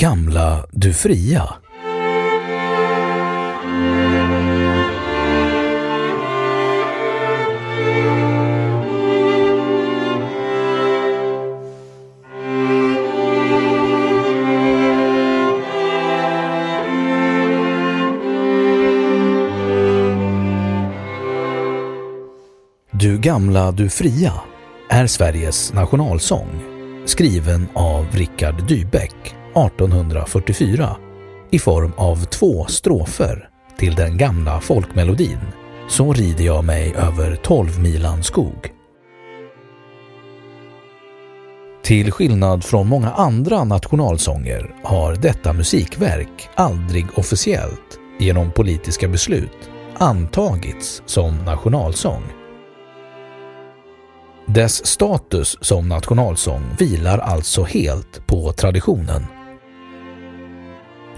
Gamla, du fria. Du gamla, du fria är Sveriges nationalsång, skriven av Richard Dybeck 1844 i form av två strofer till den gamla folkmelodin Så rider jag mig över tolvmilan skog. Till skillnad från många andra nationalsånger har detta musikverk aldrig officiellt genom politiska beslut antagits som nationalsång. Dess status som nationalsång vilar alltså helt på traditionen.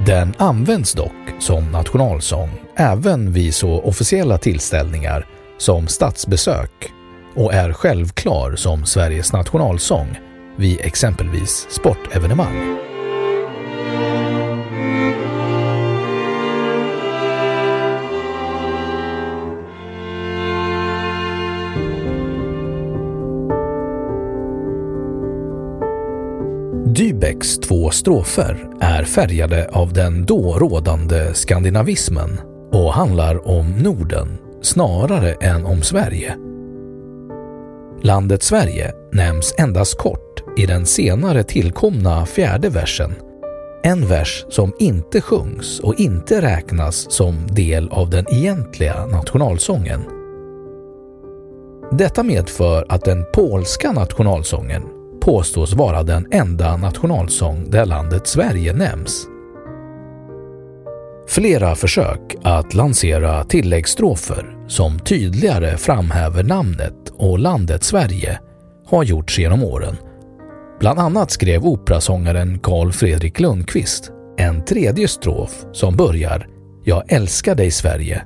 Den används dock som nationalsång även vid så officiella tillställningar som statsbesök och är självklar som Sveriges nationalsång vid exempelvis sportevenemang. Två strofer är färgade av den då rådande skandinavismen och handlar om Norden snarare än om Sverige. Landet Sverige nämns endast kort i den senare tillkomna fjärde versen. En vers som inte sjungs och inte räknas som del av den egentliga nationalsången. Detta medför att den polska nationalsången påstås vara den enda nationalsång där landet Sverige nämns. Flera försök att lansera tilläggsstrofer som tydligare framhäver namnet och landet Sverige har gjorts genom åren. Bland annat skrev operasångaren Carl Fredrik Lundqvist en tredje strof som börjar “Jag älskar dig Sverige”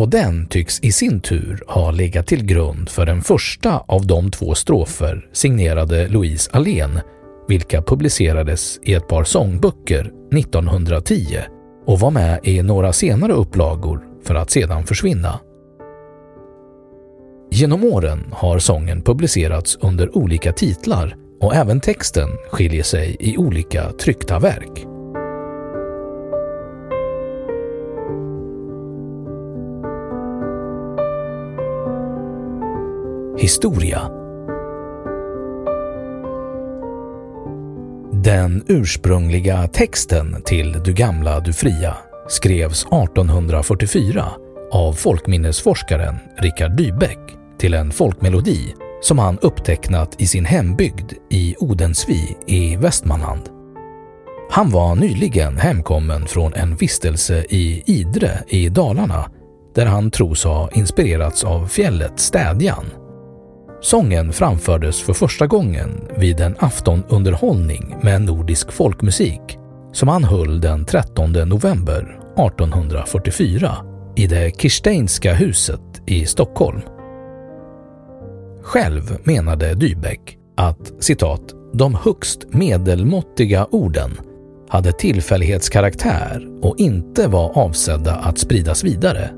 och den tycks i sin tur ha legat till grund för den första av de två strofer signerade Louise Allén, vilka publicerades i ett par sångböcker 1910 och var med i några senare upplagor för att sedan försvinna. Genom åren har sången publicerats under olika titlar och även texten skiljer sig i olika tryckta verk. Historia Den ursprungliga texten till Du gamla, du fria skrevs 1844 av folkminnesforskaren Richard Dybeck till en folkmelodi som han upptecknat i sin hembygd i Odensvi i Västmanland. Han var nyligen hemkommen från en vistelse i Idre i Dalarna där han tros ha inspirerats av fjället Städjan. Sången framfördes för första gången vid en aftonunderhållning med nordisk folkmusik som han höll den 13 november 1844 i det Kirsteinska huset i Stockholm. Själv menade Dybeck att citat ”de högst medelmåttiga orden hade tillfällighetskaraktär och inte var avsedda att spridas vidare.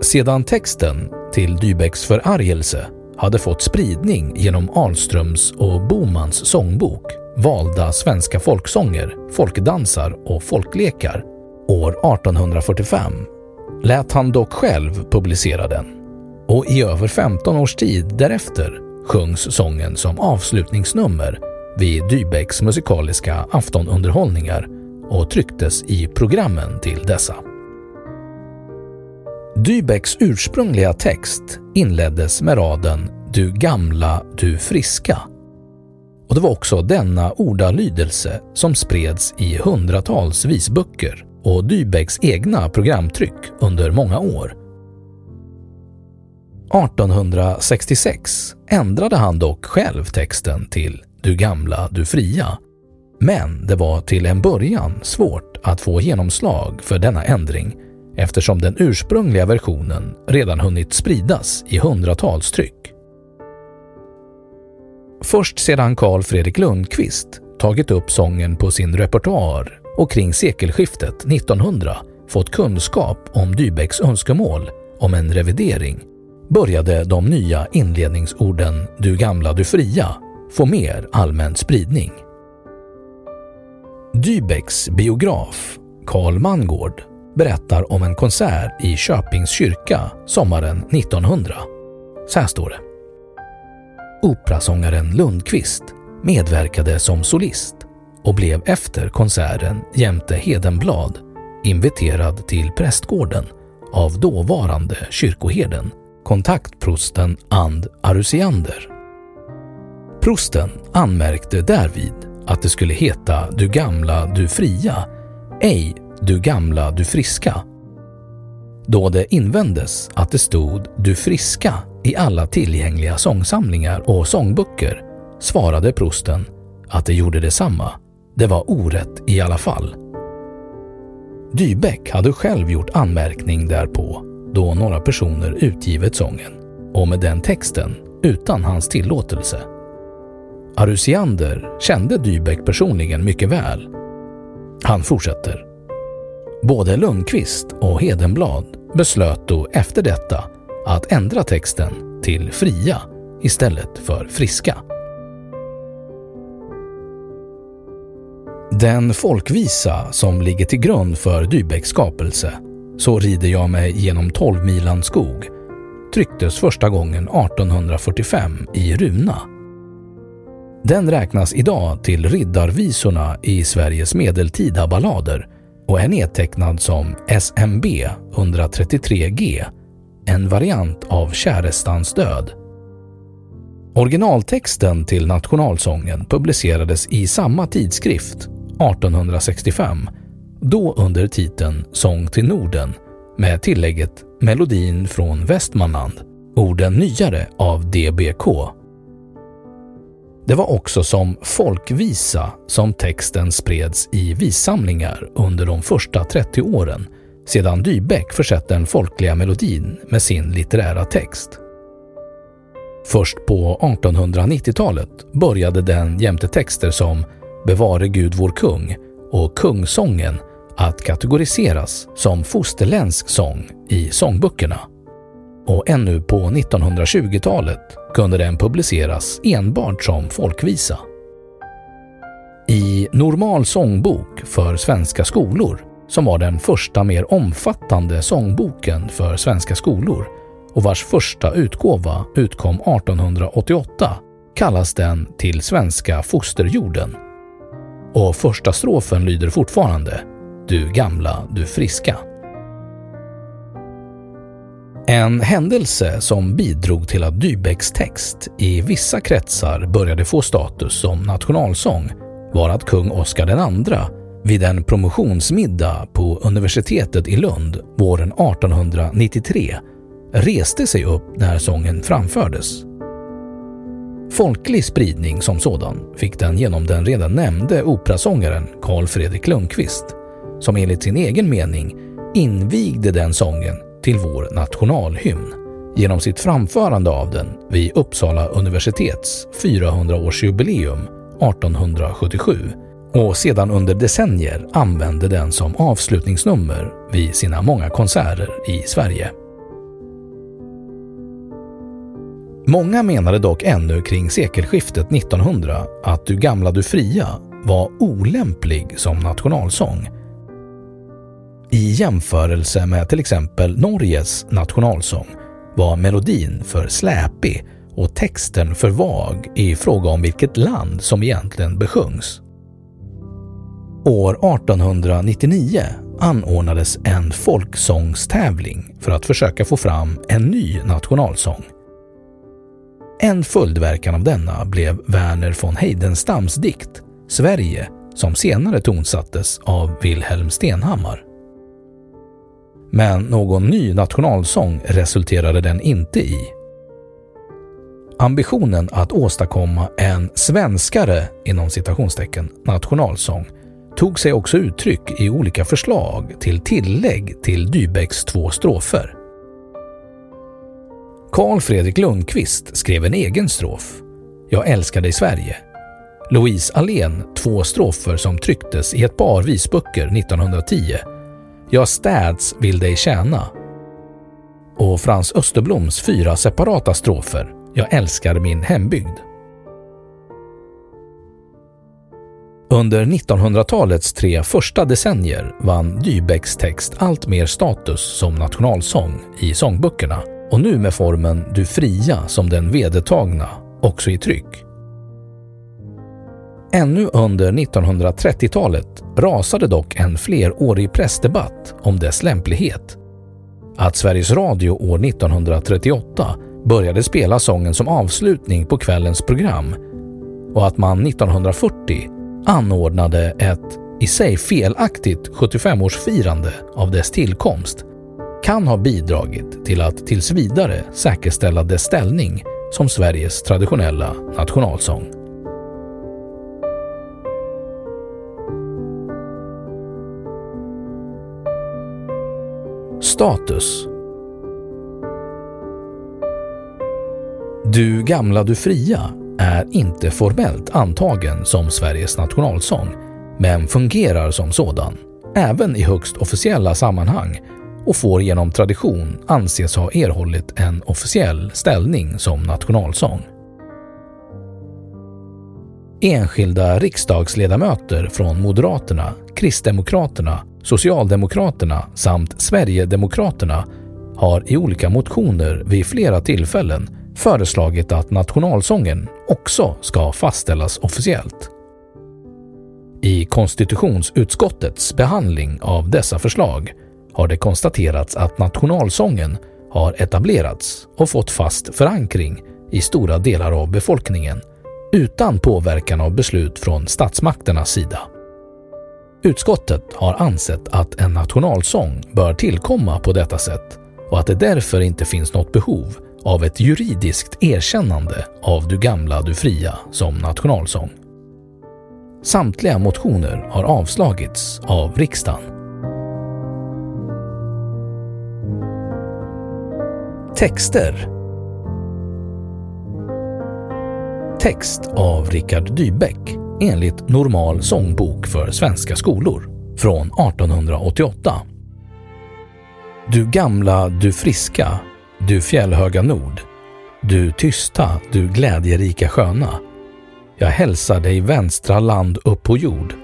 Sedan texten till Dybecks förargelse hade fått spridning genom Ahlströms och Bomans sångbok Valda svenska folksånger, folkdansar och folklekar år 1845 lät han dock själv publicera den och i över 15 års tid därefter sjungs sången som avslutningsnummer vid Dybecks musikaliska aftonunderhållningar och trycktes i programmen till dessa. Dybecks ursprungliga text inleddes med raden ”Du gamla, du friska” och det var också denna ordalydelse som spreds i hundratals visböcker och Dybecks egna programtryck under många år. 1866 ändrade han dock själv texten till ”Du gamla, du fria” men det var till en början svårt att få genomslag för denna ändring eftersom den ursprungliga versionen redan hunnit spridas i hundratals tryck. Först sedan Carl Fredrik Lundqvist tagit upp sången på sin repertoar och kring sekelskiftet 1900 fått kunskap om Dybecks önskemål om en revidering började de nya inledningsorden ”Du gamla, du fria” få mer allmän spridning. Dybecks biograf Carl Mangård berättar om en konsert i Köpings kyrka sommaren 1900. Så här står det. Operasångaren Lundqvist medverkade som solist och blev efter konserten jämte Hedenblad inviterad till prästgården av dåvarande kyrkoherden, kontaktprosten And Arusiander. Prosten anmärkte därvid att det skulle heta Du gamla, du fria, ej du gamla, du friska. Då det invändes att det stod Du friska i alla tillgängliga sångsamlingar och sångböcker svarade prosten att det gjorde detsamma. Det var orätt i alla fall. Dybeck hade själv gjort anmärkning därpå då några personer utgivit sången och med den texten utan hans tillåtelse. Arusiander kände Dybeck personligen mycket väl. Han fortsätter. Både Lundqvist och Hedenblad beslöt då efter detta att ändra texten till fria istället för friska. Den folkvisa som ligger till grund för Dybecks skapelse, Så rider jag mig genom tolvmilan skog, trycktes första gången 1845 i Runa. Den räknas idag till riddarvisorna i Sveriges medeltida ballader och är nedtecknad som SMB 133G, en variant av Kärestans död. Originaltexten till nationalsången publicerades i samma tidskrift 1865, då under titeln Sång till Norden med tillägget Melodin från Västmanland, orden nyare av DBK det var också som folkvisa som texten spreds i vissamlingar under de första 30 åren sedan Dybeck försett den folkliga melodin med sin litterära text. Först på 1890-talet började den jämte texter som Bevare Gud vår kung och Kungsången att kategoriseras som fosterländsk sång i sångböckerna och ännu på 1920-talet kunde den publiceras enbart som folkvisa. I Normal sångbok för svenska skolor, som var den första mer omfattande sångboken för svenska skolor och vars första utgåva utkom 1888, kallas den Till svenska fosterjorden. Och första strofen lyder fortfarande Du gamla, du friska. En händelse som bidrog till att Dybecks text i vissa kretsar började få status som nationalsång var att kung Oscar II vid en promotionsmiddag på universitetet i Lund våren 1893 reste sig upp när sången framfördes. Folklig spridning som sådan fick den genom den redan nämnde operasångaren Carl Fredrik Lundqvist som enligt sin egen mening invigde den sången till vår nationalhymn genom sitt framförande av den vid Uppsala universitets 400-årsjubileum 1877 och sedan under decennier använde den som avslutningsnummer vid sina många konserter i Sverige. Många menade dock ännu kring sekelskiftet 1900 att Du gamla du fria var olämplig som nationalsång. I jämförelse med till exempel Norges nationalsång var melodin för släpig och texten för vag i fråga om vilket land som egentligen besjungs. År 1899 anordnades en folksångstävling för att försöka få fram en ny nationalsång. En följdverkan av denna blev Verner von Heidenstams dikt Sverige som senare tonsattes av Wilhelm Stenhammar. Men någon ny nationalsång resulterade den inte i. Ambitionen att åstadkomma en svenskare inom citationstecken nationalsång tog sig också uttryck i olika förslag till tillägg till Dybecks två strofer. Carl Fredrik Lundqvist skrev en egen strof, Jag älskar dig Sverige. Louise Allén två strofer som trycktes i ett par visböcker 1910, jag städs vill dig tjäna. Och Frans Österbloms fyra separata strofer, Jag älskar min hembygd. Under 1900-talets tre första decennier vann Dybecks text allt mer status som nationalsång i sångböckerna och nu med formen Du fria som den vedertagna, också i tryck. Ännu under 1930-talet rasade dock en flerårig pressdebatt om dess lämplighet. Att Sveriges Radio år 1938 började spela sången som avslutning på kvällens program och att man 1940 anordnade ett i sig felaktigt 75-årsfirande av dess tillkomst kan ha bidragit till att tills vidare säkerställa dess ställning som Sveriges traditionella nationalsång. Status Du gamla du fria är inte formellt antagen som Sveriges nationalsång, men fungerar som sådan, även i högst officiella sammanhang och får genom tradition anses ha erhållit en officiell ställning som nationalsång. Enskilda riksdagsledamöter från Moderaterna, Kristdemokraterna, Socialdemokraterna samt Sverigedemokraterna har i olika motioner vid flera tillfällen föreslagit att nationalsången också ska fastställas officiellt. I konstitutionsutskottets behandling av dessa förslag har det konstaterats att nationalsången har etablerats och fått fast förankring i stora delar av befolkningen utan påverkan av beslut från statsmakternas sida. Utskottet har ansett att en nationalsång bör tillkomma på detta sätt och att det därför inte finns något behov av ett juridiskt erkännande av Du gamla, du fria som nationalsång. Samtliga motioner har avslagits av riksdagen. Texter Text av Richard Dybeck enligt Normal sångbok för svenska skolor från 1888. Du gamla, du friska, du fjällhöga nord, du tysta, du glädjerika sköna. Jag hälsar dig vänstra land upp på jord.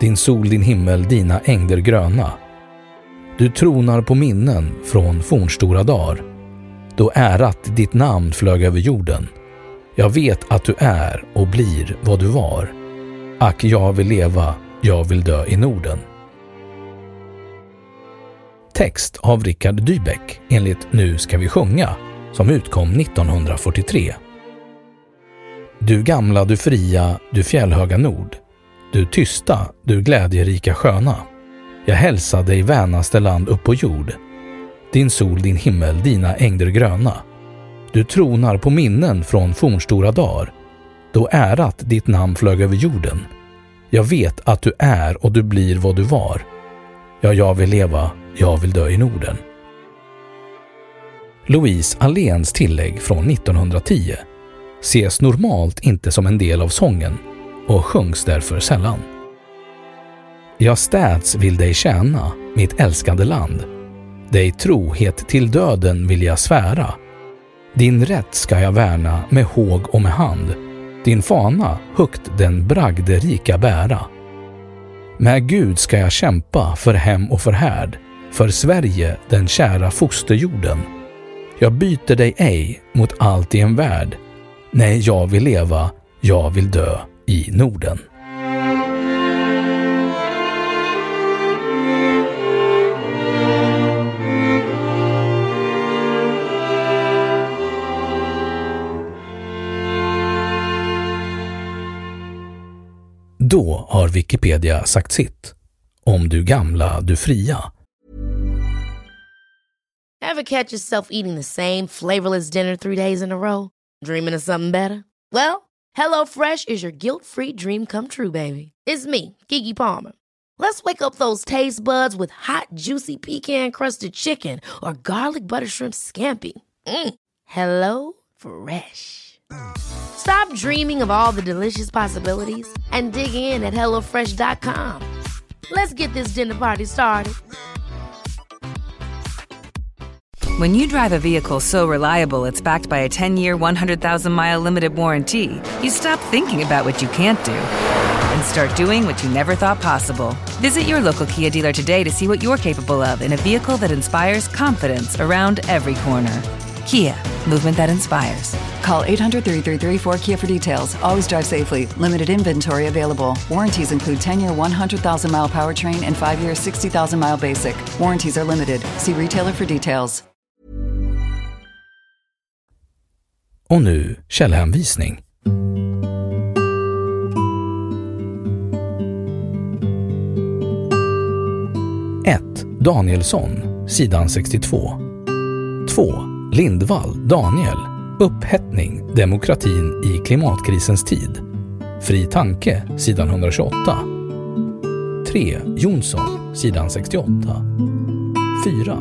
Din sol, din himmel, dina ängder gröna. Du tronar på minnen från fornstora dagar, då ärat ditt namn flög över jorden. Jag vet att du är och blir vad du var. Ack, jag vill leva, jag vill dö i Norden. Text av Richard Dybeck enligt Nu ska vi sjunga som utkom 1943. Du gamla, du fria, du fjällhöga nord. du tysta, du glädjerika sköna. Jag hälsar dig vänaste land upp på jord. Din sol, din himmel, dina ängder gröna. Du tronar på minnen från fornstora dagar, då ärat ditt namn flög över jorden. Jag vet att du är och du blir vad du var. Ja, jag vill leva, jag vill dö i Norden. Louise Alléns tillägg från 1910 ses normalt inte som en del av sången och sjungs därför sällan. Jag städs vill dig tjäna, mitt älskade land. Dig trohet till döden vill jag svära. Din rätt ska jag värna med håg och med hand. Din fana högt den bragderika bära. Med Gud ska jag kämpa för hem och för härd, för Sverige, den kära fosterjorden. Jag byter dig ej mot allt i en värld. Nej, jag vill leva, jag vill dö i Norden. Då har Wikipedia sagt sitt. Om du gamla, du fria. Have catch yourself eating the same flavorless dinner three days in a row? Dreaming of something better? Well, hello fresh is your guilt-free dream come true, baby. It's me, Gigi Palmer. Let's wake up those taste buds with hot, juicy pecan-crusted chicken or garlic butter shrimp scampi. Mm. Hello Fresh. Stop dreaming of all the delicious possibilities and dig in at HelloFresh.com. Let's get this dinner party started. When you drive a vehicle so reliable it's backed by a 10 year, 100,000 mile limited warranty, you stop thinking about what you can't do and start doing what you never thought possible. Visit your local Kia dealer today to see what you're capable of in a vehicle that inspires confidence around every corner. Kia, movement that inspires. Call 800 333 4KIA for details. Always drive safely. Limited inventory available. Warranties include 10 year 100,000 mile powertrain and 5 year 60,000 mile basic. Warranties are limited. See retailer for details. Och nu källhänvisning. 1. Danielsson, sidan 62. 2. Lindvall, Daniel. Upphettning, demokratin i klimatkrisens tid. Fri tanke, sidan 128. 3. Jonsson, sidan 68. 4.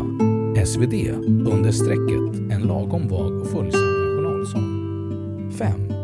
SvD, under strecket en lagom vag och följsam nationalsång. 5.